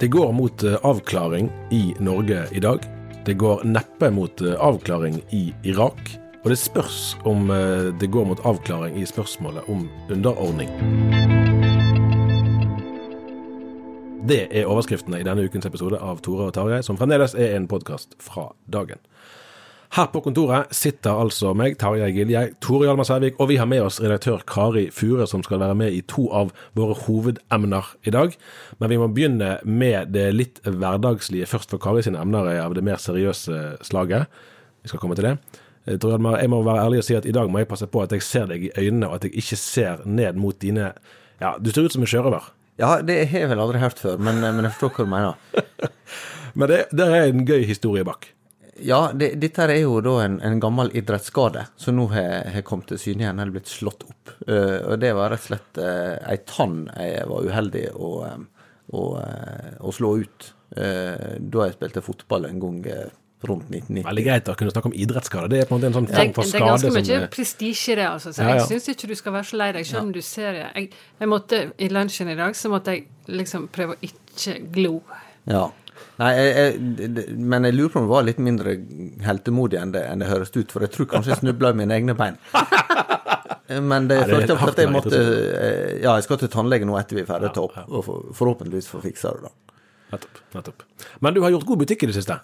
Det går mot eh, avklaring i Norge i dag. Det går neppe mot eh, avklaring i Irak. Og det spørs om eh, det går mot avklaring i spørsmålet om underordning. Det er overskriftene i denne ukens episode av Tore og Tarjei, som fremdeles er en podkast fra dagen. Her på kontoret sitter altså meg, Tarjei Gilje, Tore Hjalmar Sævik, og vi har med oss redaktør Kari Fure, som skal være med i to av våre hovedemner i dag. Men vi må begynne med det litt hverdagslige først, for Kari sine emner er av det mer seriøse slaget. Vi skal komme til det. Eh, Tore Hjalmar, jeg må være ærlig og si at i dag må jeg passe på at jeg ser deg i øynene, og at jeg ikke ser ned mot dine Ja, du ser ut som en sjørøver. Ja, det har jeg vel aldri hørt før, men, men jeg forstår hva du mener. Men det, der er en gøy historie bak. Ja, det, dette er jo da en, en gammel idrettsskade som nå har, har kommet til syne igjen, eller blitt slått opp. Uh, og det var rett og slett uh, ei tann jeg var uheldig å, um, å, eh, å slå ut uh, da jeg spilte fotball en gang Uh, rundt 1990. Veldig greit å kunne snakke om idrettsskade. Det er på en måte en sånn Det, form det for skade ganske som mye er- prestisje i det, altså. Så Ja, ja. jeg syns ikke du skal være så lei deg, selv om du ser det. Jeg, jeg måtte, I lunsjen i dag så måtte jeg liksom prøve å ikke glo. Ja. Nei, jeg, jeg, men jeg lurer på om det var litt mindre heltemodig enn det, enn det høres ut, for jeg tror kanskje jeg snubla i mine egne bein. Men det Nei, det jeg at jeg måtte eh, Ja, jeg skal til tannlege nå etter vi er ferdig til opp, og for, forhåpentligvis få fiksa det, da. Nettopp. nettopp. Men du har gjort god butikk i det siste.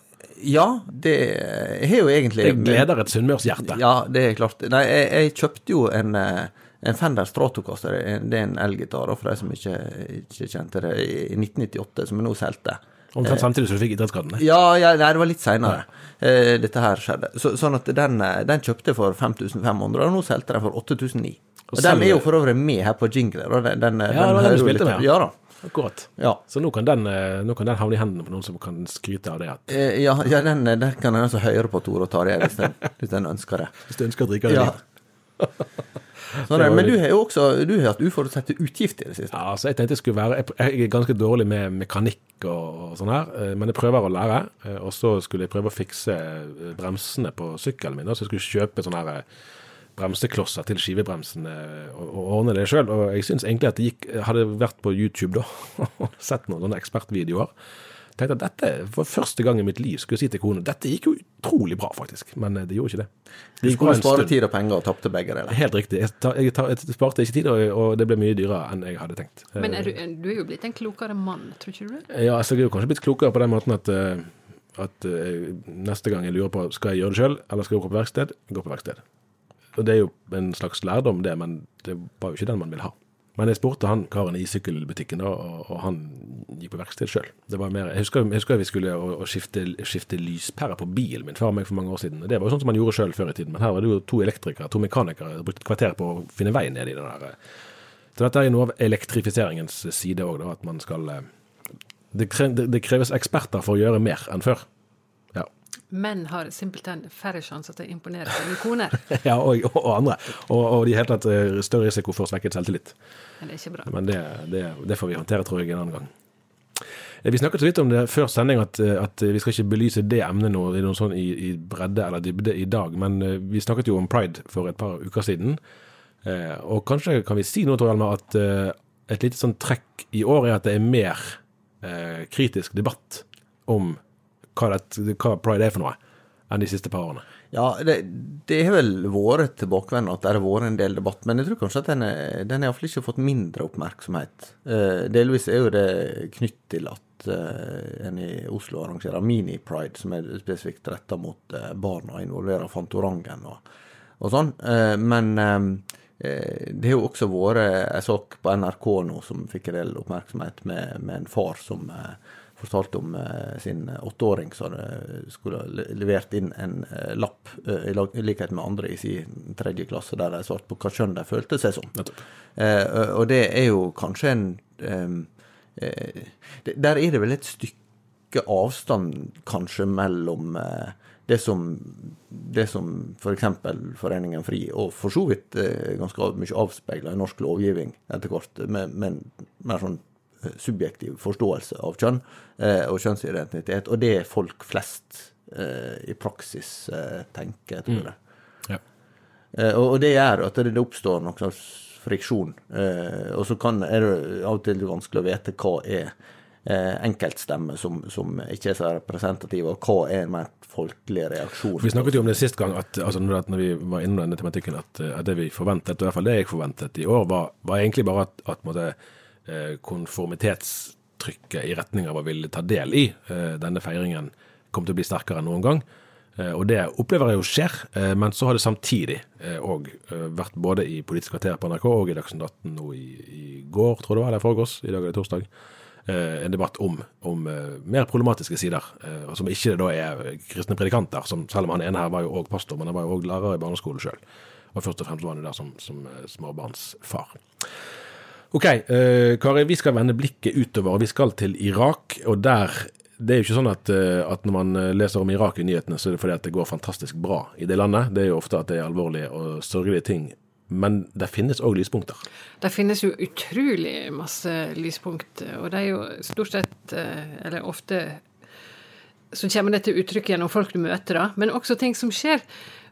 Ja, det jeg har jo egentlig Det gleder et sunnmørshjerte. Ja, det er klart. Nei, jeg, jeg kjøpte jo en, eh, en Fender Stratocaster. Det er en elgitar, for de som ikke, ikke kjente det, i 1998, som jeg nå solgte. Omtrent samtidig som du fikk idrettsskadene. Ja, ja, nei, det var litt seinere ja. dette her skjedde. Så, sånn at den, eh, den kjøpte jeg for 5500, og nå solgte den for 8900. Og, Og den er jo for øvrig med her på jingler. Den, den, Ja, den den du spilte med, Ja da. Akkurat. Ja. Så nå kan, den, eh, nå kan den havne i hendene på noen som kan skryte av det. At, Eh, ja, ja den, den kan en altså høre på Tore og Tarjei hvis den, hvis den ønsker det. hvis du ønsker å drikke det Ja. Sånn det. men du har jo også du har hatt uforutsette utgifter i det siste. Ja, altså jeg tenkte jeg skulle være Jeg er ganske dårlig med mekanikk og, sånn her, eh, men jeg prøver å lære. eh, Og så skulle jeg prøve å fikse eh, bremsene på sykkelen min. Så jeg skulle kjøpe sånne her bremseklosser til skivebremsene og, og ordne det sjøl. Og jeg syns egentlig at det gikk Hadde vært på YouTube da og sett noen sånne ekspertvideoer. Tenkte at dette for første gang i mitt liv skulle jeg si til kona dette gikk jo utrolig bra, faktisk. Men eh, det gjorde ikke det. Du Det gikk bra skulle spare tid og penger og tapte begge deler. Helt riktig. Jeg, tar, jeg, tar, jeg sparte ikke tid, og, og det ble mye dyrere enn jeg hadde tenkt. Men er du, du er jo blitt en klokere mann, tror ikke du det? Ja, altså jeg er jo kanskje blitt klokere på den måten at, eh, at eh, neste gang jeg lurer på skal jeg gjøre det sjøl, eller skal jeg gå på verksted, gå på verksted. Og Det er jo en slags lærdom, det, men det var jo ikke den man ville ha. Men jeg spurte han karen i sykkelbutikken, da, og han gikk på verksted sjøl. Jeg husker, jeg husker vi skulle å, å skifte, skifte lyspærer på bilen min før meg for mange år siden. Det var jo sånn som man gjorde sjøl før i tiden. Men her var det jo to elektrikere, to mekanikere, som brukte et kvarter på å finne vei ned i den der eh, Så dette er jo noe av elektrifiseringens side òg, at man skal eh, det, kre, det, det kreves eksperter for å gjøre mer enn før. Menn har simpelthen færre sjanser til å imponere sine koner. ja og, og andre. Og, og de har helt eh, større risiko for svekket selvtillit. Men det er ikke bra. Men det, det, det får vi håndtere, tror jeg, en annen gang. Eh, Vi snakket så vidt om det før sending, at, eh, at vi skal ikke belyse det emnet nå i noe sånn i, i bredde eller dybde i dag. Men eh, vi snakket jo om pride for et par uker siden. Eh, og kanskje kan vi si nå, Tor Hjalmar, at eh, et lite sånn trekk i år er at det er mer eh, kritisk debatt om hva, det, hva pride er for noe, enn de siste par årene. Ja, det, det har vel vært tilbakevendende at det har vært en del debatt, men jeg tror kanskje at den er- den har ikke fått mindre oppmerksomhet. Eh, delvis er jo det knytt til at eh, en i Oslo arrangerer mini-pride, som er spesifikt retta mot eh, barna, involverer Fantorangen og, og sånn. Eh, men eh, eh, det har jo også vært en sak på NRK nå som fikk en del oppmerksomhet, med, med en far som fortalte om eh, sin åtteåring som skulle ha levert inn en eh, lapp, eh, i likhet med andre i sin tredje klasse, der de svarte på hva kjønn de følte seg som. Eh, og det er jo kanskje en eh, eh, Der er det vel et stykke avstand kanskje mellom eh, det som, det som f.eks. Foreningen FRI, og for så vidt eh, ganske mye avspeila i norsk lovgivning etter hvert, med, med en mer sånn eh, subjektiv forståelse av kjønn eh, og kjønnsidentitet, og det folk flest eh, i praksis eh, tenker, tror jeg. Ja. Eh, og, det gjør at det, oppstår noen slags friksjon. Eh, og så kan, er det av og til vanskelig å vite hva er eh, enkeltstemmer som, som ikke er så representative, og hva er en mer folkelig reaksjon. Vi snakket jo om det sist gang, at, altså, når at når vi var innom denne tematikken, at, eh, at det vi forventet, og i hvert fall det jeg forventet i år, var, var egentlig bare at, at måtte, eh, konformitetstrykket i retning av å ville ta del i eh, denne feiringen kom til å bli sterkere enn noen gang. Eh, Og det opplever jeg jo skjer, eh, men så har det samtidig òg vært både i Politisk kvarter på NRK og i Dagsnytt 18 nå i, i går, tror jeg det var, eller foregås, i dag er det torsdag, eh, en debatt om, om eh, mer problematiske sider, eh, som ikke da er kristne predikanter, som, selv om han ene her var jo òg pastor, men han var jo òg lærer i barneskolen sjøl. Og først og fremst var han jo der som, som eh, småbarnsfar. Ok, uh, Kari, vi skal vende blikket utover, vi skal til Irak. Og der Det er jo ikke sånn at, uh, at når man eh, leser om Irak i nyhetene, så er det fordi at det går fantastisk bra i det landet. Det er jo ofte at det er alvorlige og sørgelige ting. Men det finnes òg lyspunkter. Det finnes jo utrolig masse lyspunkt, og det er jo stort sett, eller ofte, så kommer det til uttrykk gjennom folk du møter, da, men også ting som skjer.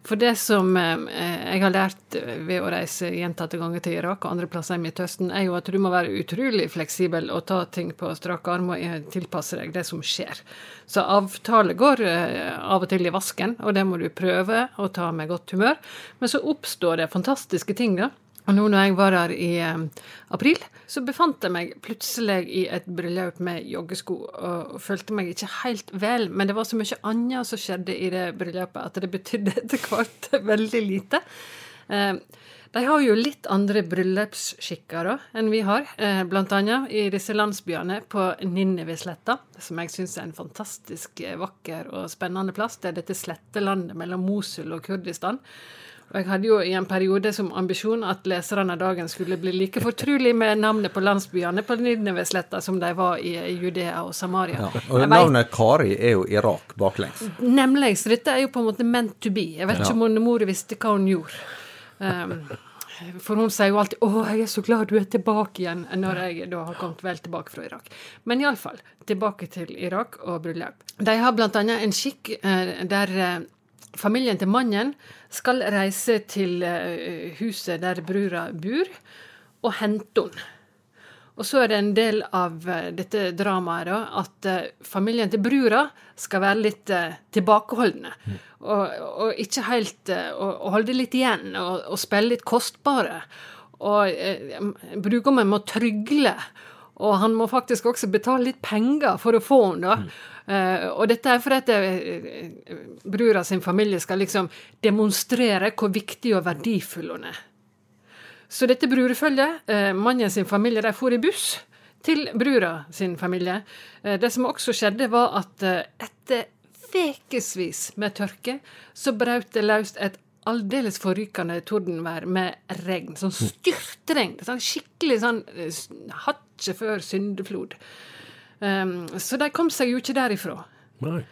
For det som eh, jeg har lært ved å reise gjentatte ganger til Irak og andre plasser i Midtøsten, er jo at du må være utrolig fleksibel og ta ting på strak arm og eh, tilpasse deg det som skjer. Så avtale går eh, av og til i vasken, og det må du prøve å ta med godt humør. Men så oppstår det fantastiske ting, da. Og nå når jeg var her i eh, april, så befant jeg meg plutselig i et bryllup med joggesko, og følte meg ikke helt vel, men det var så mye annet som skjedde i det bryllupet, at det betydde etter hvert veldig lite. Eh, de har jo litt andre bryllupsskikker enn vi har, eh, blant annet i disse landsbyene på Ninnivisletta, som jeg syns er en fantastisk vakker og spennende plass. Det er dette slettelandet mellom Mosul og Kurdistan. Og jeg hadde jo i en periode som ambisjon at leserne av dagen skulle bli like fortrolig med navnet på landsbyene på Nidnevesletta som de var i Judea og Samaria. Ja, og navnet Kari er jo Irak baklengs. Nemlig. Så dette er jo på en måte meant to be. Jeg vet ikke om mor visste hva hun gjorde. Um, for hun sier jo alltid 'Å, jeg er så glad du er tilbake igjen', når jeg da har kommet vel tilbake fra Irak. Men iallfall, tilbake til Irak og bryllup. De har annet en skikk eh, der eh, familien til mannen skal reise til eh, huset der brura bor, og hente henne. Og så er det en del av eh, dette dramaet da, at eh, familien til brura skal være litt eh, tilbakeholdne. Og, og ikke helt og, og holde litt igjen, og, og spille litt kostbare. Og eh, brudgommen må trygle. Og han må faktisk også betale litt penger for å få henne, da. Eh, og dette er fordi at eh, brura sin familie skal liksom demonstrere hvor viktig og verdifull hun er. Så dette brurefølget, uh, mannen sin familie, de for i buss til brura sin familie. Eh, det som også skjedde, var at eh, etter ukevis med tørke, så brøt det løst et aldeles forrykende tordenvær med regn. Sånn styrtregn. Sånn skikkelig sånn eh, hakket før syndeflod. Um, så de kom seg jo ikke derifra. Nei.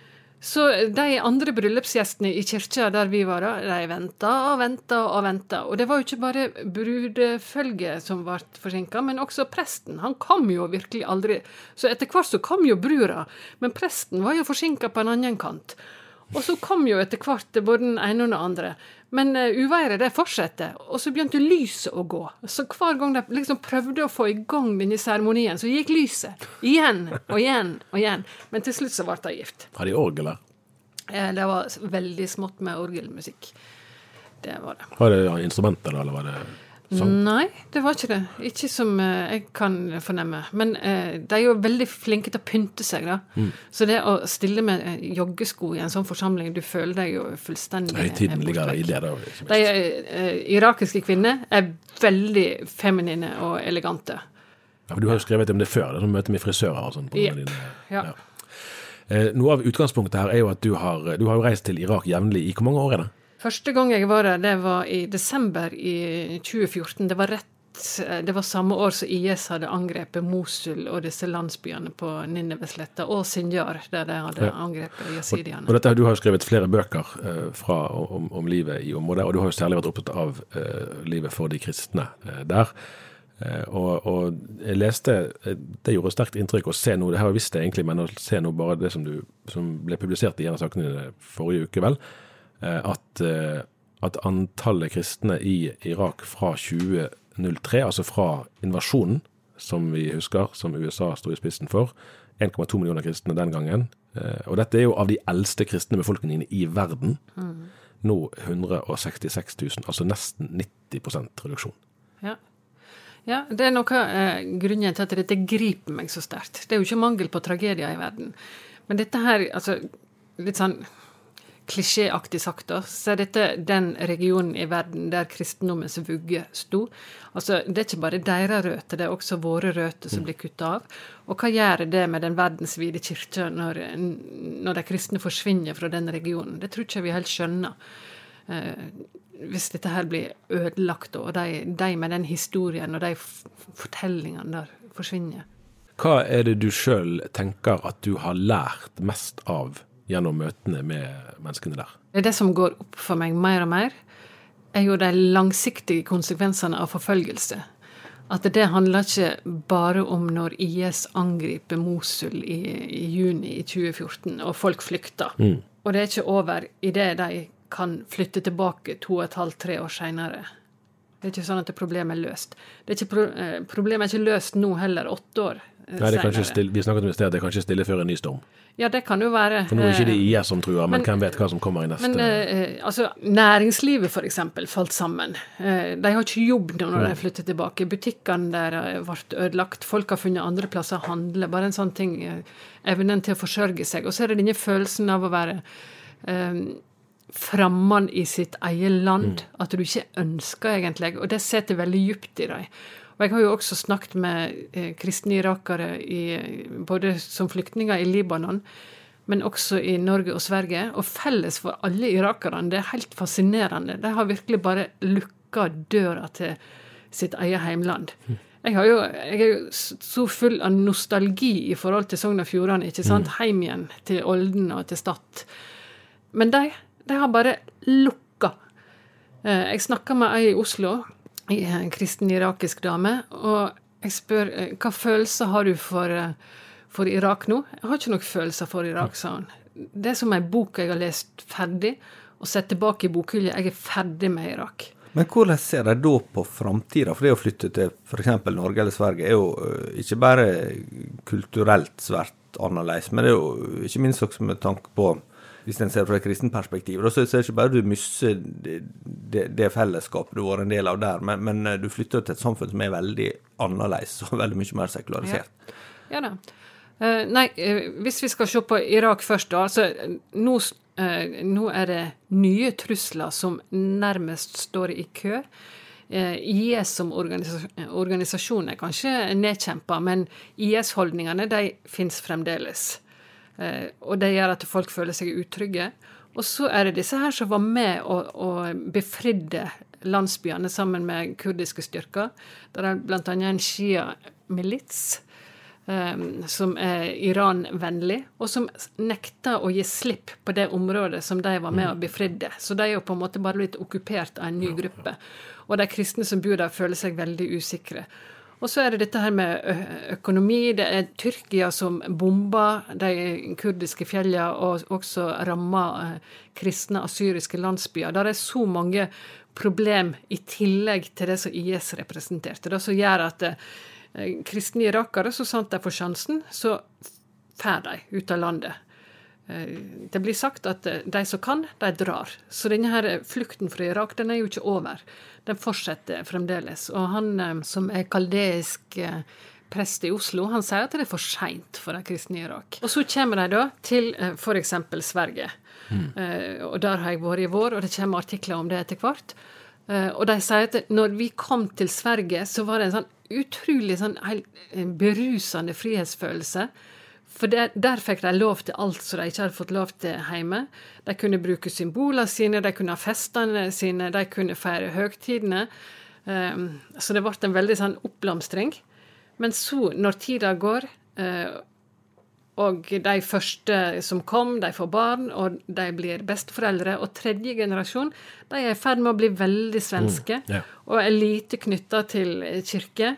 Så de andre bryllupsgjestene i kirka der vi var, de venta og venta og venta. Og det var jo ikke bare brudefølget som ble forsinka, men også presten. Han kom jo virkelig aldri. Så etter hvert så kom jo brura, men presten var jo forsinka på en annen kant. Og så kom jo etter hvert både den ene og den andre. Men uh, uværet det fortsetter, og så begynte lyset å gå. Så hver gang de liksom prøvde å få i gang denne seremonien, så gikk lyset. Igjen og igjen og igjen. Men til slutt så ble de gift. Har de orgel der? Eh, Det var veldig smått med orgelmusikk. Det var det. Var det instrumenter, da, eller var det sang? Nei, det var ikke det. Ikke som eh, jeg kan fornemme. Men eh, de er jo veldig flinke til å pynte seg, da. Mm. Så det å stille med eh, joggesko i en sånn forsamling, du føler deg jo fullstendig eh, ligger i bortvekk. det, da. De eh, irakiske kvinner er veldig feminine og elegante. Ja, for du har jo skrevet om det før, det er sånn møte med frisører og sånn. på Jepp, dine- ja. Eh, Noe av utgangspunktet her er jo at du har, du har reist til Irak jevnlig. I hvor mange år er det? Første gang jeg var der, det var i desember i 2014. Det var rett det var samme år som IS hadde angrepet Mosul og disse landsbyene på Ninevesletta og Sinjar, der de hadde Ja. angrepet Og og dette, Du har jo skrevet flere bøker eh, fra, om, om livet i området, og du har jo særlig vært opptatt av eh, livet for de kristne eh, der. Eh, og, og jeg leste eh, Det gjorde sterkt inntrykk å se noe, det har jeg visst det egentlig, men å se noe bare det som, du, som ble publisert i en av sakene dine forrige uke, vel, eh, at, eh, at antallet kristne i Irak fra 2003, altså fra invasjonen, som vi husker, som USA sto i spissen for, 1,2 millioner kristne den gangen. Eh, Og dette er jo av de eldste kristne befolkningene i verden. Nå 166 000, altså nesten 90% reduksjon. Ja. ja, det er noe eh, grunnen til at dette griper meg så sterkt. Det er jo ikke mangel på tragedier i verden. Men dette her, altså litt sånn klisjéaktig sagt, da, så er dette den regionen i verden der kristendommens vugge sto. Altså, Det er ikke bare deres røtter, det er også våre røtter som blir kutta av. Og hva gjør det med den verdensvide kirka når, når de kristne forsvinner fra den regionen? Det tror ikke vi helt skjønner. Eh, hvis dette her blir ødelagt, og de, de med den historien og de fortellingene der forsvinner. Hva er det du sjøl tenker at du har lært mest av gjennom møtene med menneskene der? Det er det som går opp for meg mer og mer, er jo de langsiktige konsekvensene av forfølgelse. At det handler ikke bare om når IS angriper Mosul i, i juni i 2014, og folk flykter. Og det er ikke over idet de kan flytte tilbake to og et halvt, tre år seinere. Det er ikke sånn at problemet er løst. Det er ikke eh, problemet er ikke løst nå heller, åtte år Nei, det er kanskje stille, vi snakket om i sted det er kanskje stille før en ny storm. Ja, det kan jo være. For nå er det ikke det eh, IS som truer, men, men- hvem vet hva som kommer i neste Men eh, altså, næringslivet eksempel falt sammen. Eh, de har ikke jobb nå når de flytter tilbake. Butikkene der eh, ble ødelagt. Folk har funnet andre plasser å handle. Bare en sånn ting. eh, evnen til å forsørge seg. Og så er det denne følelsen av å være eh, fremmed i sitt eget land. At du ikke ønsker egentlig. Og det sitter veldig dypt i dem. Og jeg har jo også snakket med eh, kristne irakere i, både som flyktninger i Libanon, men også i Norge og Sverige. Og felles for alle irakerne, det er helt fascinerende. De har virkelig bare lukka døra til sitt eget heimland. Jeg, har jo, jeg er jo så full av nostalgi i forhold til Sogn og Fjordane. ikke sant? Heim igjen til Olden og til Stad. Men de, de har bare lukka. Eh, Jeg snakka med ei i Oslo, eh, kristen irakisk dame, og jeg spør eh, hva følelser har du for, eh, for Irak nå? Jeg har ikke noen følelser for Irak, sa hun. Det er som ei bok jeg har lest ferdig, og sett tilbake i bokhylla. Jeg er ferdig med Irak. Men hvordan ser de da på framtida? For det å flytte til f.eks. Norge eller Sverige er jo ikke bare kulturelt svært annerledes, men det er jo ikke minst også med tanke på hvis en ser fra et kristent perspektiv, så er det ikke bare du mister det, det, fellesskapet du har vært en del av der, men, men du flytter til et samfunn som er veldig annerledes og veldig mye mer sekularisert. Ja da. Uh, nei, eh, hvis vi skal se på Irak først, da. Altså, nå, eh, nå er det nye trusler som nærmest står i kø. Eh, IS som organisa organisasjon er kanskje nedkjempa, men IS-holdningene de fins fremdeles. Eh, og det gjør at folk føler seg utrygge. Og så er det disse her som var med og, og befridde landsbyene sammen med kurdiske styrker. Det er bl.a. en Shia-milits um, som er Iran-vennlig, og som nekter å gi slipp på det området som de var med og befridde. Så de er jo på en måte bare blitt okkupert av en ny gruppe. Og de kristne som bor der, føler seg veldig usikre. Og så er det dette her med økonomi. Det er Tyrkia som bomber de kurdiske fjellene og også rammer kristne asyriske landsbyer. Der er så mange problem i tillegg til det som IS representerte. Det som gjør at kristne irakere, så sant de får sjansen, så drar de ut av landet. Eh, det blir sagt at eh, de som kan, de drar. Så denne her flukten fra Irak den er jo ikke over den fortsetter fremdeles. Og han eh, som er kaldeisk eh, prest i Oslo, han sier at det er for seint for de kristne i Irak. Og så kommer de da til eh, f.eks. Sverige. Mm. Og der har jeg vært i vår, og det kommer artikler om det etter hvert. Og de sier at når vi kom til Sverige, så var det en sånn utrolig sånn berusende frihetsfølelse. For der, der fikk de lov til alt som de ikke hadde fått lov til hjemme. De kunne bruke symbolene sine, de kunne ha festene sine, de kunne feire høgtidene. Um, så det ble en veldig sånn oppblomstring. Men så, når tida går, uh, og de første som kom, de får barn, og de blir besteforeldre, og tredje generasjon, de er i ferd med å bli veldig svenske, mm, yeah. og er lite knytta til kirke.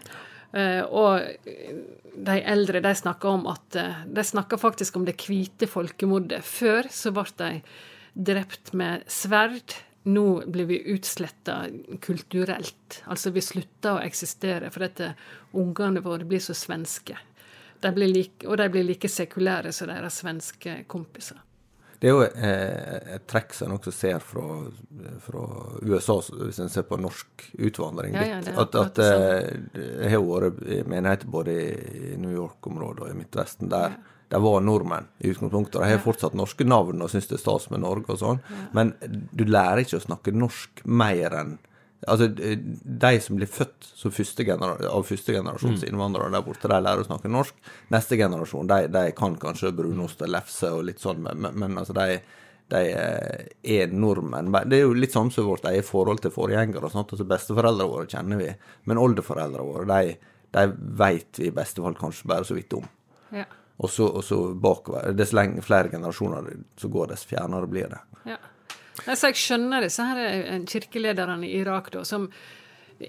Uh, og de eldre de snakker om at eh, De snakker faktisk om det hvite folkemordet. Før så ble de drept med sverd. Nå blir vi utsletta kulturelt. Altså vi slutter å eksistere fordi ungene våre blir så svenske. De blir like, og de blir like sekulære som deres svenske kompiser. Det er jo eh, et trekk som en også ser fra, fra, USA, hvis en ser på norsk utvandring. Ja, ja, at, at eh, det har vært menigheter både i New York-området og i Midtvesten der ja. de var nordmenn i utgangspunktet. De har fortsatt norske navn og syns det er stas med Norge og sånn, men du lærer ikke å snakke norsk mer enn Altså, De som blir født som første av førstegenerasjons mm. innvandrere der borte, de lærer å snakke norsk. Neste generasjon de, de kan kanskje brunost og lefse og litt sånn, men, men altså, de, de, er nordmenn. Det er jo litt sånn som vårt eget forhold til forgjengere. Sånn altså, Besteforeldrene våre kjenner vi, men oldeforeldrene våre de, de vet vi i beste fall kanskje bare så vidt om. Ja. Og så, og så bakover. Dess flere generasjoner så går, dess fjernere blir det. Ja. Altså, jeg skjønner disse her eh, kirkelederne i Irak da, som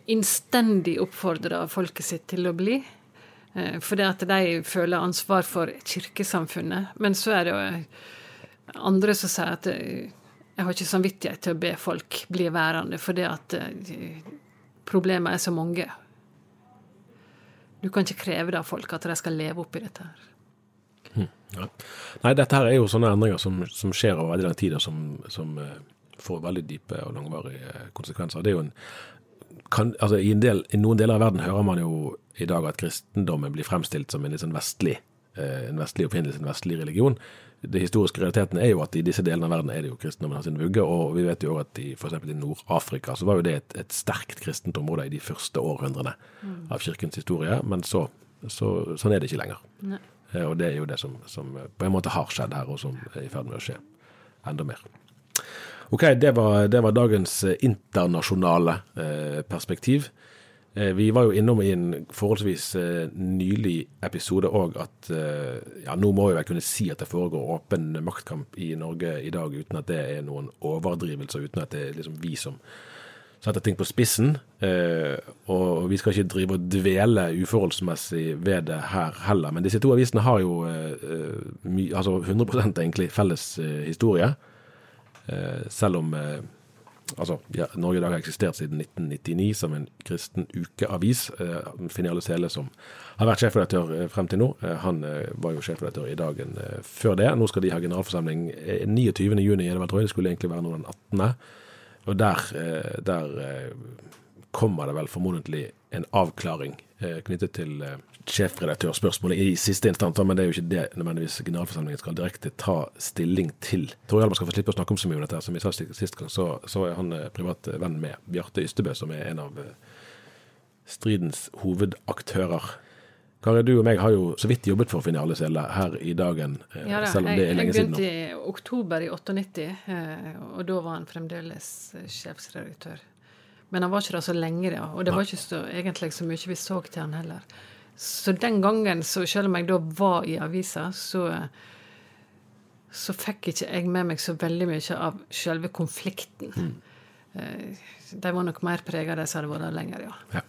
innstendig oppfordrer folket sitt til å bli. Eh, fordi at de føler ansvar for kirkesamfunnet. Men så er det jo eh, andre som sier at jeg har ikke samvittighet til å be folk bli værende, fordi at problemene er så mange. Du kan ikke kreve av folk at de skal leve opp i dette her. Ja. Nei, dette her er jo sånne endringer som, som skjer over veldig lang tid, og som, som uh, får veldig dype og langvarige eh, konsekvenser. Det er jo en, kan, altså i, del, I noen deler av verden hører man jo i dag at kristendommen blir fremstilt som en litt sånn vestlig, uh, en vestlig oppfinnelse, en vestlig religion. Det historiske realiteten er jo at i disse delene av verden er det jo kristendommen har sin vugge, og vi vet jo at i f.eks. i Nord-Afrika så var jo det et, et sterkt kristent område i de første århundrene mm. av kirkens historie, men så, så, sånn er det ikke lenger. Nei. Eh, og det er jo det som, som, eh, på en måte har skjedd her, og som er i ferd med å skje enda mer. Ok, det var, det var dagens eh, internasjonale perspektiv. Vi var jo innom i en forholdsvis nylig episode òg at ja, nå må vi vel kunne si at det foregår åpen maktkamp i Norge i dag, uten at det er noen overdrivelser, uten at det er liksom vi som sette ting på spissen. Eh, og vi skal ikke drive og dvele uforholdsmessig ved det her heller. Men disse to avisene har jo eh, altså 100% egentlig felles eh, historie. Selv om altså, ja, Norge i dag har eksistert siden 1999 som en kristen ukeavis. Eh, Finn Sele, som har vært sjefredaktør frem til nå, han var jo sjefredaktør i dagen før det. Nå skal de ha generalforsamling 29.6, er. Det skulle egentlig være nå den 18. Og der, eh, der eh, kommer det vel formodentlig en avklaring eh, knyttet til sjefredaktørspørsmålet i siste instans, men det er jo ikke det nødvendigvis generalforsamlingen skal direkte ta stilling til. Tor Hjalmar skal få slippe å snakke om så mye om dette. Som vi sa sist gang, så, så er han privat venn med Bjarte Ystebø, som er en av stridens hovedaktører. Kari, du og meg har jo så vidt jobbet for Finale Sele her i dagen, eh, Ja da, selv om det er lenge siden nå. Jeg begynte i oktober i 98, eh, og da var han fremdeles eh, sjefsredaktør. Men han var ikke der så lenge, da, og det var ikke så, egentlig så mye vi så til han heller. Så den gangen, så selv om jeg da var i avisa, så så fikk ikke jeg med meg så veldig mye av selve konflikten. Mm. De var nok mer prega det som hadde vært der lenger, ja. Ja.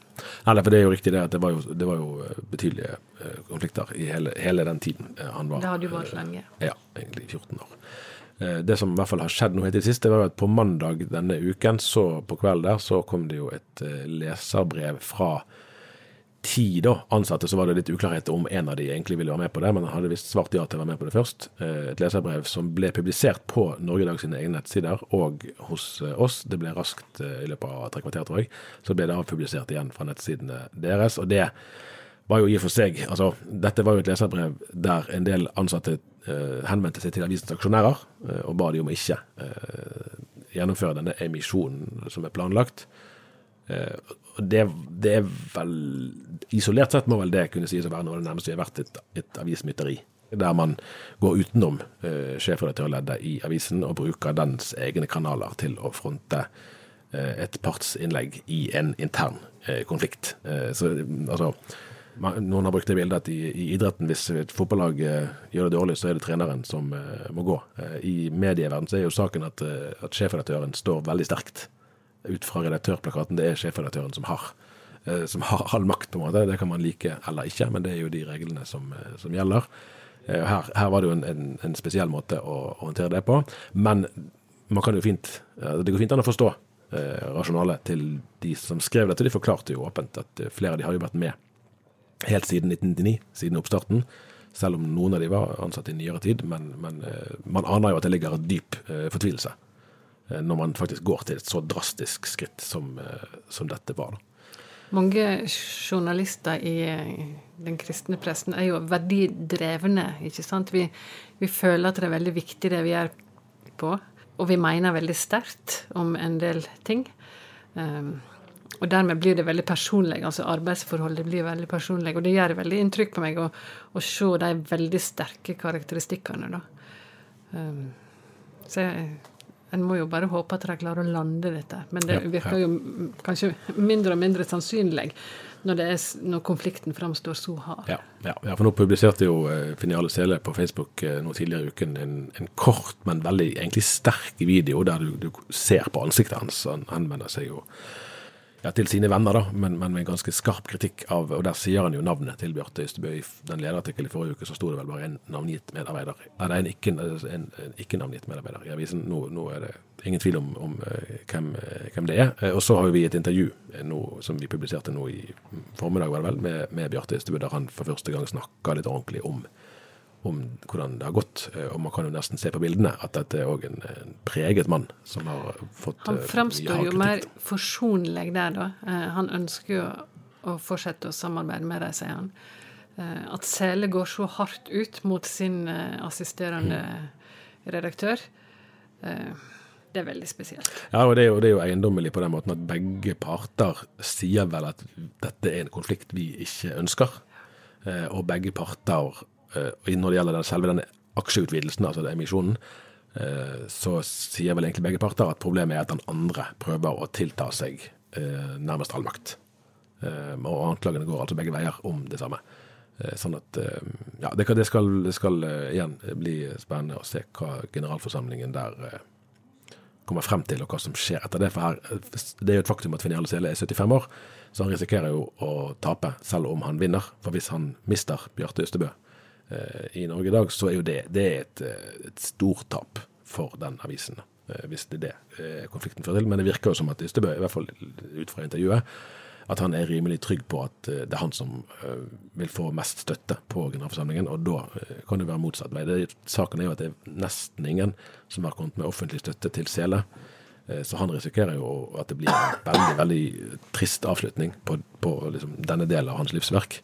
Nei, for det er jo riktig det at det var jo, det var jo eh, betydelige eh, konflikter i hele, hele den tiden eh, han var Det hadde jo vært lenge. Ja, egentlig 14 år. Det som i hvert fall har skjedd nå helt i det siste, var at på mandag denne uken, så på kvelden der, så kom det jo et leserbrev fra ti da, ansatte. Så var det litt uklarhet om en av de egentlig ville være med på det, men han hadde visst svart ja til å være med på det først. Eh, Et leserbrev som ble publisert på Norge Dags egne nettsider og hos eh, oss. Det ble raskt eh, i løpet av tre kvarter, tror jeg. Så ble det avpublisert igjen fra nettsidene deres. og det var jo i og for seg altså, Dette var jo et leserbrev der en del ansatte henvendte seg til avisens aksjonærer og ba de om ikke gjennomføre denne emisjonen som er planlagt. Og det, det er vel Isolert sett må vel det kunne sies å være noe av det nærmeste vi har vært et, et avismytteri. Der man går utenom eh, sjefredaktørleddet i avisen og bruker dens egne kanaler til å fronte eh, et partsinnlegg i en intern eh, konflikt. Eh, så altså Noen har brukt det bildet at i, i idretten, hvis et fotballag eh, gjør det dårlig, så er det treneren som eh, må gå. Eh, I medieverdenen så er jo saken at, eh, at sjefredaktøren står veldig sterkt ut fra redaktørplakaten. Det er sjefredaktøren som har, eh, som har all makt, på en måte. Det kan man like eller ikke, men det er jo de reglene som, eh, som gjelder. Eh, Her, her var det jo en, en, en spesiell måte å håndtere det på. Men man kan jo fint, det går fint an å forstå eh, rasjonalet til de som skrev dette. De forklarte jo åpent at flere av de har jo vært med helt siden 1999, siden oppstarten. Selv om noen av de var ansatt i nyere tid. Men, men man aner jo at det ligger en dyp eh, fortvilelse når man faktisk går til et så drastisk skritt som, eh, som dette var. Mange journalister i eh, den kristne pressen er jo verdidrevne, ikke sant. Vi, vi føler at det er veldig viktig det vi gjør på, og vi mener veldig sterkt om en del ting. Um, og dermed blir det veldig personlig. altså Arbeidsforholdet blir veldig personlig. Og det gjør veldig inntrykk på meg å, å se de veldig sterke karakteristikkene, da. Um, så jeg, en må jo bare håpe at de klarer å lande dette. Men det virker jo kanskje mindre og mindre sannsynlig når, det er, når konflikten framstår så hard. Ja, ja, ja, for nå publiserte jo eh, Finiale Sele på Facebook eh, nå tidligere i uken en, en kort, men veldig egentlig sterk video der du, du ser på ansiktet hans. Han henvender seg jo ja, til sine venner, da, men, men med en ganske skarp kritikk av Og der sier han jo navnet til Bjarte Ystebø. I den lederartikkelen i forrige uke så sto det vel bare en navngitt medarbeider. Nei, det er en ikke, en, en ikke medarbeider i avisen. Nå, nå er det ingen tvil om, om eh, hvem, eh, hvem det er. Eh, Og så har vi et intervju nå, som vi publiserte nå i formiddag, var det vel, med, med Bjarte Ystebø, der han for første gang snakka litt ordentlig om om hvordan det har gått. Eh, Og man kan jo nesten se på bildene at dette er òg en, en preget mann som har fått Han eh, framstår jo mer forsonlig der, da. Eh, Han ønsker jo å fortsette å samarbeide med dem, sier han. At Sele går så hardt ut mot sin assisterende redaktør, eh, det er veldig spesielt. Ja, og det er, jo, det er jo eiendommelig på den måten at begge parter sier vel at dette er en konflikt vi ikke ønsker. Og begge parter, når det gjelder den, selve denne aksjeutvidelsen, altså den emisjonen, eh, så sier vel egentlig begge parter at problemet er at den andre prøver å tilta seg eh, nærmest all makt. Eh, og anklagene går altså begge veier om det samme. Eh, Sånn at eh, Ja, det, skal, det skal eh, igjen bli spennende å se hva generalforsamlingen der eh, kommer frem til, og hva som skjer etter det. For her, det er jo et faktum at Finiale Sele er 75 år, så han risikerer jo å tape, selv om han vinner. For hvis han mister Bjarte Ystebø eh, i Norge i dag, så er jo det, det er et, eh, et stort for den avisen. Eh, hvis det er det eh, konflikten fører til. Men det virker jo som at Ystebø, i hvert fall ut fra intervjuet, at han er rimelig trygg på at eh, det er han som eh, vil få mest støtte på generalforsamlingen, og da eh, kan det være motsatt vei. Saken er jo at det er nesten ingen som har kommet med offentlig støtte til Sele. Eh, Så han risikerer jo at det blir en veldig veldig trist avslutning på, på liksom denne delen av hans livsverk.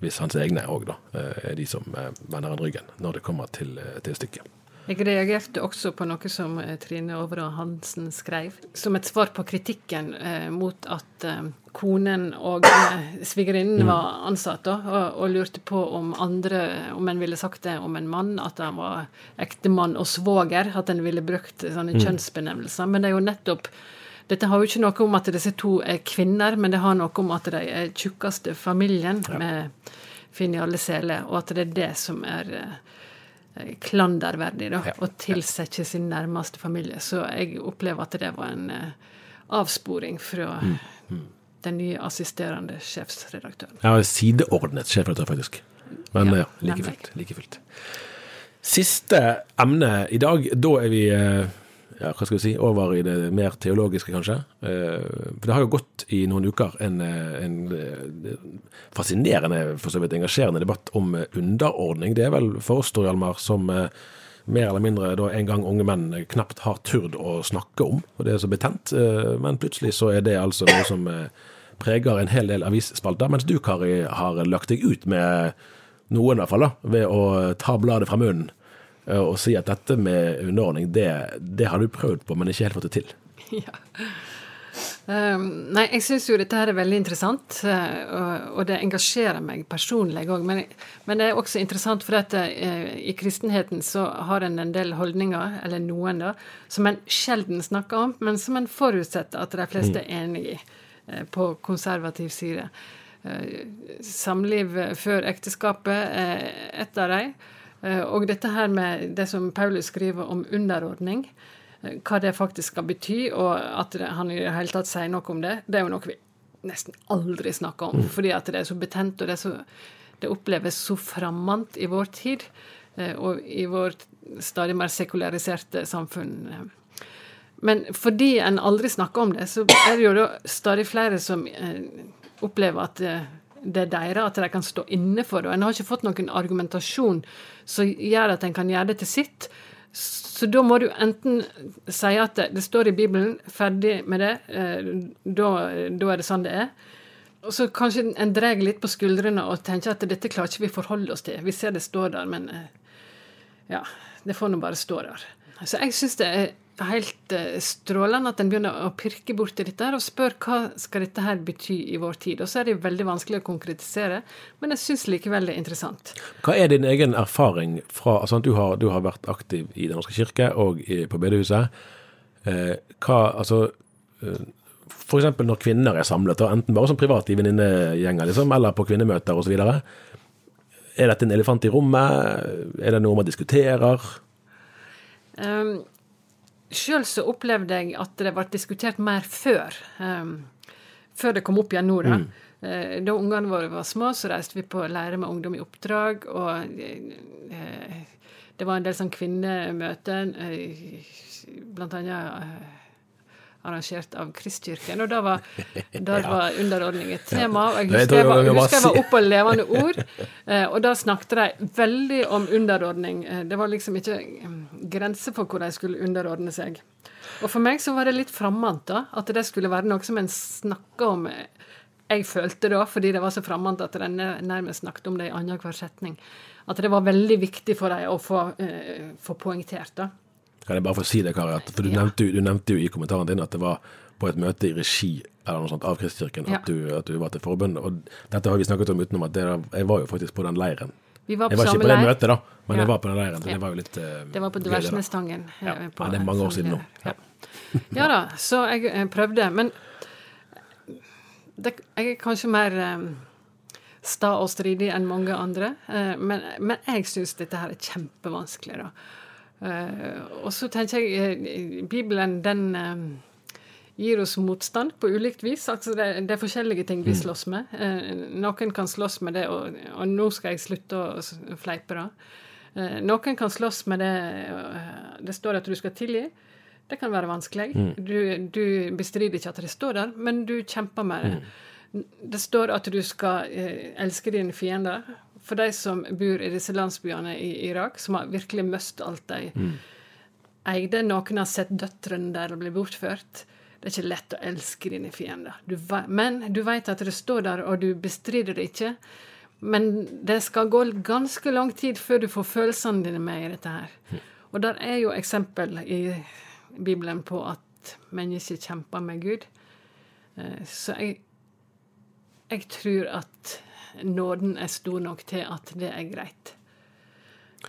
Hvis hans egne òg da eh, er de som eh, vender han ryggen når det kommer til, eh, til stykket. Jeg reagerte også på noe som Trine Overå Hansen skrev, som et svar på kritikken eh, mot at eh, konen og eh, svigerinnen var ansatt, da, og, og lurte på om andre, om en ville sagt det om en mann, at han var ektemann og svoger, at en ville brukt sånne kjønnsbenevnelser. Men det er jo nettopp dette har jo ikke noe om at disse to er kvinner, men det har noe om at de er tjukkeste familien med Finn i alle seler, og at det er det som er eh, klanderverdig, da. Ja. Å tilsette sin nærmeste familie. Så jeg opplever at det var en eh, avsporing fra den nye assisterende sjefsredaktøren. Har sideordnet sjefredaktør, faktisk. Men Ja, ja, like fullt. Like fullt. Siste emne i dag. Da er vi eh, ja, hva skal vi si, over i det mer teologiske, kanskje. Eh, For det har jo gått i noen uker en, eh, en eh, fascinerende, for så vidt engasjerende debatt om underordning. Det er vel for oss, Tor Hjalmar, som mer eller mindre da en gang unge menn knapt har turd å snakke om, og det er så betent. Men plutselig så er det altså noe som preger en hel del avisspalter, mens du, Kari, har lagt deg ut med noen i hvert fall, da, ved å ta bladet fra munnen og si at dette med underordning, det, det har du prøvd på, men ikke helt fått det til. Ja. Um, nei, jeg syns jo dette her er veldig interessant, eh, og, og det engasjerer meg personlig òg. Men, men det er også interessant fordi at uh, i kristenheten så har en en del holdninger, eller noen da, som en sjelden snakker om, men som en forutsetter at de fleste er enig i uh, på konservativ side. Uh, samliv før ekteskapet er et av dem. Eh, Og dette her med det som Paulus skriver om underordning, eh, hva det faktisk skal bety, og at han i det hele tatt sier noe om det, det er jo noe vi nesten aldri snakker om. Fordi at det er så betent, og det, så, det oppleves så framant i vår tid, eh, og i vårt stadig mer sekulariserte samfunn. Men fordi en aldri snakker om det, så er det jo da stadig flere som opplever at det er deres, at de kan stå inne for det. En har ikke fått noen argumentasjon som gjør at en kan gjøre det til sitt. Så da må du enten si at det, det står i Bibelen, ferdig med det, eh, da, er det sånn det er. Og så kanskje en drar litt på skuldrene og tenker at dette klarer ikke vi forholde oss til. Vi ser det står der, men eh, ja, det får nå bare stå der. Så jeg syns det er helt eh, strålende at en begynner å pirke borti dette her og spør hva skal dette her bety i vår tid. Og så er det veldig vanskelig å konkretisere, men jeg syns likevel det er interessant. Hva er din egen erfaring fra altså, Du har, du har vært aktiv i Den norske kirke og i, på bedehuset. Eh, hva, altså eh, eksempel når kvinner er samlet, enten bare som privat i venninnegjenger, liksom, eller på kvinnemøter osv. Er dette en elefant i rommet? Er det noe man diskuterer? Um, Sjøl så opplevde jeg at det ble diskutert mer før. Um, før det kom opp igjen nå, da. Eh, Da ungene våre var små, så reiste vi på lære med ungdom i oppdrag. Og uh, det var en del sånn kvinnemøter, uh, blant annet eh, arrangert av Kristkirken. Og da var, da var underordning et tema. Og jeg husker jeg var, husker jeg var oppe på levende ord, eh, og da snakket de veldig om underordning. Eh, Det var liksom ikke mm, grenser for hvor de skulle underordne seg. Og for meg så var det litt framant, da. At det skulle være noe som en snakka om. Jeg følte da, fordi det var så framant at en nærmest snakket om det i annenhver setning, at det var veldig viktig for dem å få, eh, få poengtert, da. Kan jeg bare få si det, Kari? For du, Ja. nevnte, du nevnte jo i kommentaren din at det var på et møte i regi eller noe sånt av Kristkirken Ja. at, du, at du var til forbund. Og dette har vi snakket om utenom at det, jeg var jo faktisk på den leiren. Vi var på Jeg var ikke på det leir. møtet, da, men Ja. jeg var på den leiren. Så det var jo litt uh, Det var på. Dversnestangen. eh, Ja. Det er mange år siden nå. Ja. ja da, så jeg eh, prøvde. Men det, jeg er kanskje mer um, sta og stridig enn mange andre. Uh, men, men jeg syns dette her er kjempevanskelig, da. Eh, og så tenker jeg eh, Bibelen, den eh, gir oss motstand på ulikt vis. Altså det, det er forskjellige ting vi slåss med. Noen kan slåss med det, og, og nå skal jeg slutte å fleipe, da. Noen kan slåss med det Det står at du skal tilgi. Det kan være vanskelig. Du, du bestrider ikke at det står der, men du kjemper med det. Det står at du skal elske dine fiender. For de som bor i disse landsbyene i Irak, som har virkelig mist alt de eide. Noen har sett døtrene der og blir bortført. Det er ikke lett å elske dine fiender. Du, men du vet at det står der, og du bestrider det ikke. Men det skal gå ganske lang tid før du får følelsene dine med i dette her. Og der er jo eksempel i Bibelen på at mennesker kjemper med Gud. Eh, Så jeg, jeg tror at nåden er stor nok til at det er greit.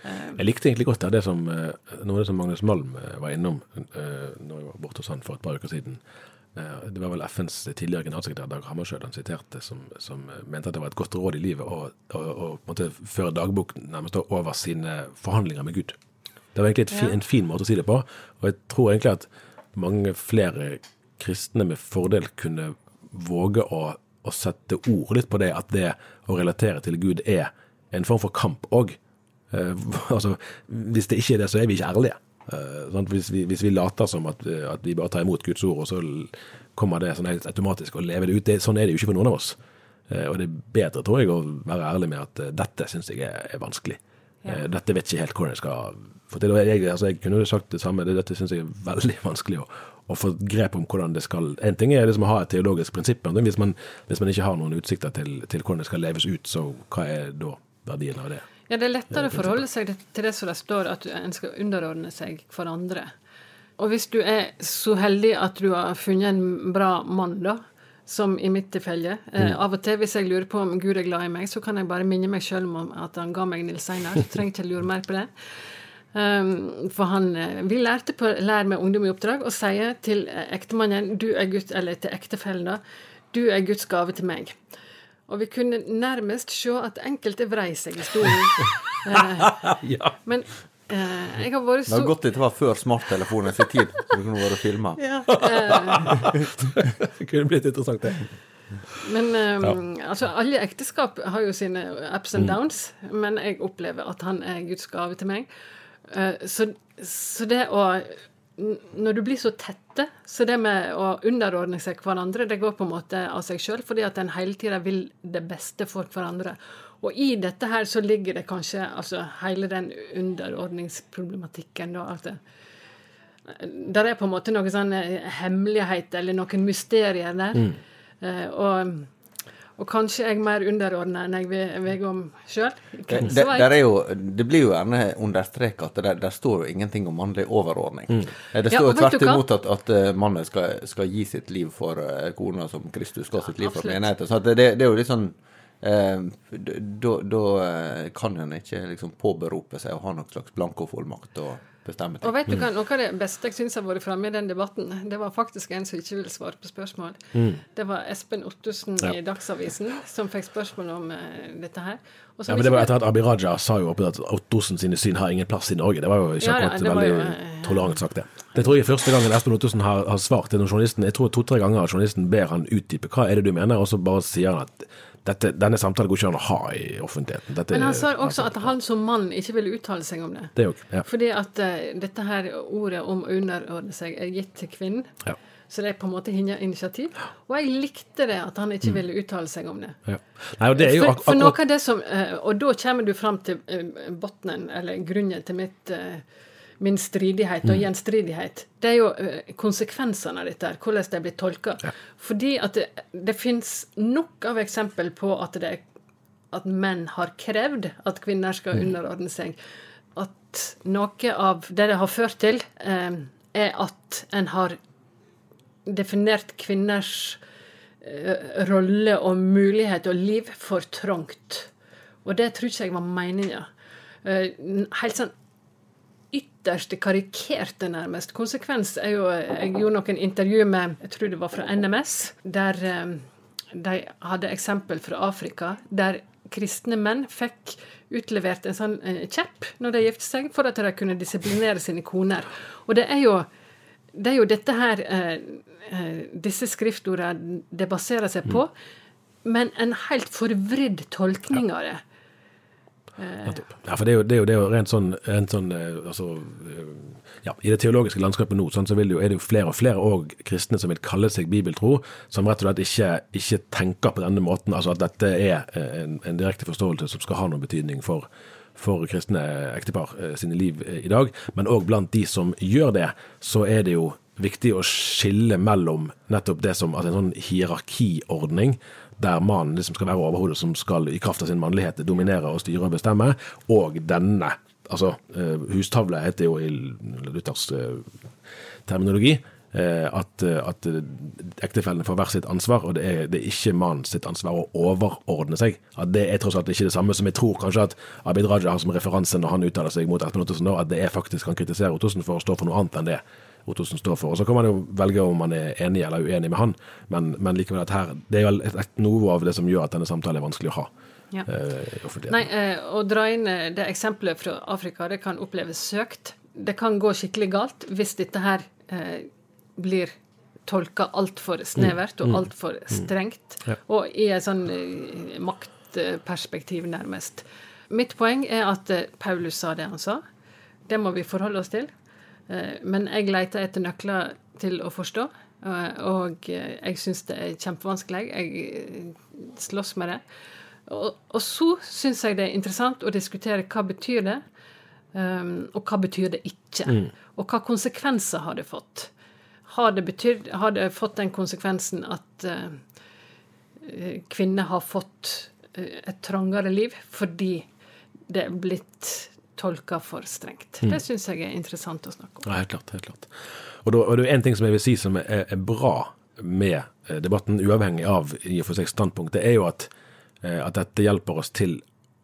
Jeg likte egentlig godt det som, eh, noe som Magnus Malm eh, var innom eh, når jeg var borte hos han for et par uker siden. Eh, Det var vel FNs tidligere generalsekretær Dag Hammarskjöld han siterte, som, som mente at det var et godt råd i livet å, å, å måte føre dagbok nærmest over sine forhandlinger med Gud. Det var egentlig et fi, Ja. en fin måte å si det på, og jeg tror egentlig at mange flere kristne med fordel kunne våge å, å sette ord litt på det, at det å relatere til Gud er en form for kamp òg. Eh, altså, hvis det ikke er det, så er vi ikke ærlige. Eh, sant? Hvis, vi, hvis vi later som at, eh, at vi bare tar imot Guds ord, og så kommer det sånn helt automatisk og lever det ut, det, sånn er det jo ikke for noen av oss. Eh, og det er bedre, tror jeg, å være ærlig med at eh, dette syns jeg er, er vanskelig. Ja. dette vet ikke helt hvordan jeg skal få til. Og jeg, altså, jeg kunne jo sagt det samme, dette syns jeg er veldig vanskelig å, å få grep om hvordan det skal En ting er liksom å ha et teologisk prinsipp, men hvis man, hvis man ikke har noen utsikter til, til hvordan det skal leves ut, så hva er da verdien av det? Ja, det er lettere å forholde seg til det som det står, at en skal underordne seg hverandre. Og hvis du er så heldig at du har funnet en bra mann, da, som i mitt tilfelle eh, Av og til hvis jeg lurer på om Gud er glad i meg, så kan jeg bare minne meg sjøl om at han ga meg Nils Einar. Trenger ikke lure mer på det. Um, for han eh, Vi lærte på Lær med ungdom i oppdrag å si til eh, ektemannen, du er Guds, eller til ektefellen, da, du er Guds gave til meg. Og vi kunne nærmest se at enkelte vrei seg i stolen. Eh, Ja. men Uh, jeg har vært så... Det var gått godt dette var før smarttelefonen sin tid, så det kunne vært filma. ja, uh... Det kunne blitt interessant, det. Men eh, altså, alle ekteskap har jo sine ups and downs, men jeg opplever at han er Guds gave til meg. Eh, så, så det å Når du blir så tette, så det med å underordne seg hverandre, det går på en måte av seg sjøl, fordi at en hele tida vil det beste for hverandre. Og i dette her så ligger det kanskje altså hele den underordningsproblematikken, da. At det, der er på en måte noen sånn hemmeligheter eller noen mysterier der. Eh, og, og kanskje jeg er mer underordna enn jeg ve- veier om sjøl. Det, det, det blir jo gjerne understreket at det, der står jo ingenting om mannlig overordning. Mm. Det står ja, tvert imot at, at eh, mannen skal, skal gi sitt liv for eh, kona som Kristus ga sitt liv for menigheten. Så at det, det er jo litt sånn eh, Da eh, kan en ikke liksom påberope seg å ha noen slags blankofullmakt og bestemme Og vet du hva, Noe av det beste jeg syns har vært framme i den debatten, det var faktisk en som ikke ville svare på spørsmål. Det var Espen Ottosen i Dagsavisen som fikk spørsmål om uh, dette her. Ja, men det var etter at Abid Raja sa jo oppe at Ottosen sine syn har ingen plass i Norge. Det var jo ikke Ja, ja, akkurat veldig jo, eh, tolerant sagt, det. Det tror jeg er første gangen Espen Ottosen har, har svart til noen journalisten. Jeg tror to-tre ganger journalisten ber han utdype hva er det du mener, og så bare sier han at dette, denne samtalen går ikke an å ha i offentligheten. Dette, Men han sa også at han som mann ikke ville uttale seg om det. Det òg. Ja. Fordi at uh, dette her ordet om å underordne seg er gitt til kvinnen. Ja. Så det er på en måte hennes initiativ. Og jeg likte det, at han ikke ville uttale seg om det. Ja. Nei, og det er jo For, for noe av det som uh, Og da kommer du fram til uh, bunnen, eller grunnen til mitt eh, min stridighet Mm. og gjenstridighet. Det er jo eh, konsekvensene av dette, hvordan det blir tolka. Fordi at det, det fins nok av eksempel på at, det, at menn har krevd at kvinner skal Mm. underordne seg. At noe av det det har ført til, eh, er at en har definert kvinners eh, rolle og mulighet og liv for trangt. Og det tror ikke jeg var meninga. Eh, helt sånn ytterste karikerte, nærmest. Konsekvens er jo Jeg gjorde noen intervju med jeg tror det var fra NMS, der eh, de hadde eksempel fra Afrika, der kristne menn fikk utlevert en sånn eh, kjepp når de giftet seg, for at de kunne disiplinere sine koner. Og det er jo, det er jo dette her eh, eh, disse skriftordene det baserer seg på, men en helt forvridd tolkning av det. Ja, for det er jo, det er jo, det er jo rent sånn, rent sånn eh, altså, eh, ja, I det teologiske landskapet nå sånn, så det jo, er det jo flere og flere og kristne som vil kalle seg bibeltro, som rett og slett ikke, ikke tenker på denne måten. altså At dette er eh, en, en direkte forståelse som skal ha noen betydning for, for kristne ektepar eh, sine liv eh, i dag. Men òg blant de som gjør det, så er det jo viktig å skille mellom nettopp det som altså en sånn hierarkiordning, der mannen liksom skal være overhodet, som skal i kraft av sin mannlighet dominere og styre og bestemme, og denne Altså, eh, hustavle heter jo i Luthers eh, terminologi eh, at, at ektefellene får hver sitt ansvar, og det er, det er ikke mannen sitt ansvar å overordne seg. At Det er tross alt ikke det samme som jeg tror kanskje at Abid Raja har som referanse når han uttaler seg mot Espen Ottosen, at det er faktisk han kritiserer Ottosen for å stå for noe annet enn det Ottosen står for. Og Så kan man jo velge om man er enig eller uenig med han, men, men likevel at her, det er jo et, et, noe av det som gjør at denne samtalen er vanskelig å ha. Ja. eh. Nei, eh, å dra inn eh, det eksempelet fra Afrika, det kan oppleves søkt. Det kan gå skikkelig galt hvis dette her eh, blir tolka altfor snevert og altfor strengt. Ja. Og i et sånn maktperspektiv, nærmest. Mitt poeng er at Paulus sa det han sa. Det må vi forholde oss til. Eh, Men jeg leter etter nøkler til å forstå, eh, og eh, jeg syns det er kjempevanskelig. Jeg slåss med det. Og, og så syns jeg det er interessant å diskutere hva betyr det, og hva betyr det ikke. Og hva konsekvenser har det fått? Har det, betydd, har det fått den konsekvensen at kvinner har fått et trangere liv fordi det er blitt tolka for strengt? Det syns jeg er interessant å snakke om. Ja, helt klart. helt klart. Og, da, og det er en ting som jeg vil si som er, er bra med eh, debatten, uavhengig av i og for seg standpunkt, det er jo at, eh, at dette hjelper oss til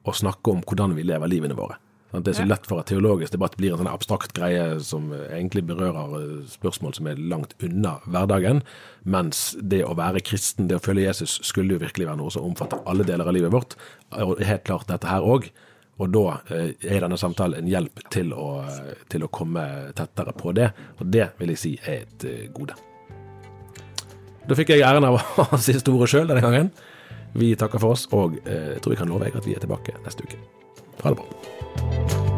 å snakke om hvordan vi lever livene våre. Det er så lett for at teologisk debatt blir en sånn abstrakt greie som eh, egentlig berører spørsmål som er langt unna hverdagen, mens det å være kristen, det å følge Jesus, skulle jo virkelig være noe som omfatter alle deler av livet vårt. Og helt klart dette her òg. Og da eh, er denne samtalen en hjelp til å, til å komme tettere på det, og det vil jeg si er et eh, gode. Da fikk jeg æren av å si siste ordet sjøl denne gangen. Vi takker for oss, og eh, jeg tror jeg kan love at vi er tilbake neste uke. Ha det bra.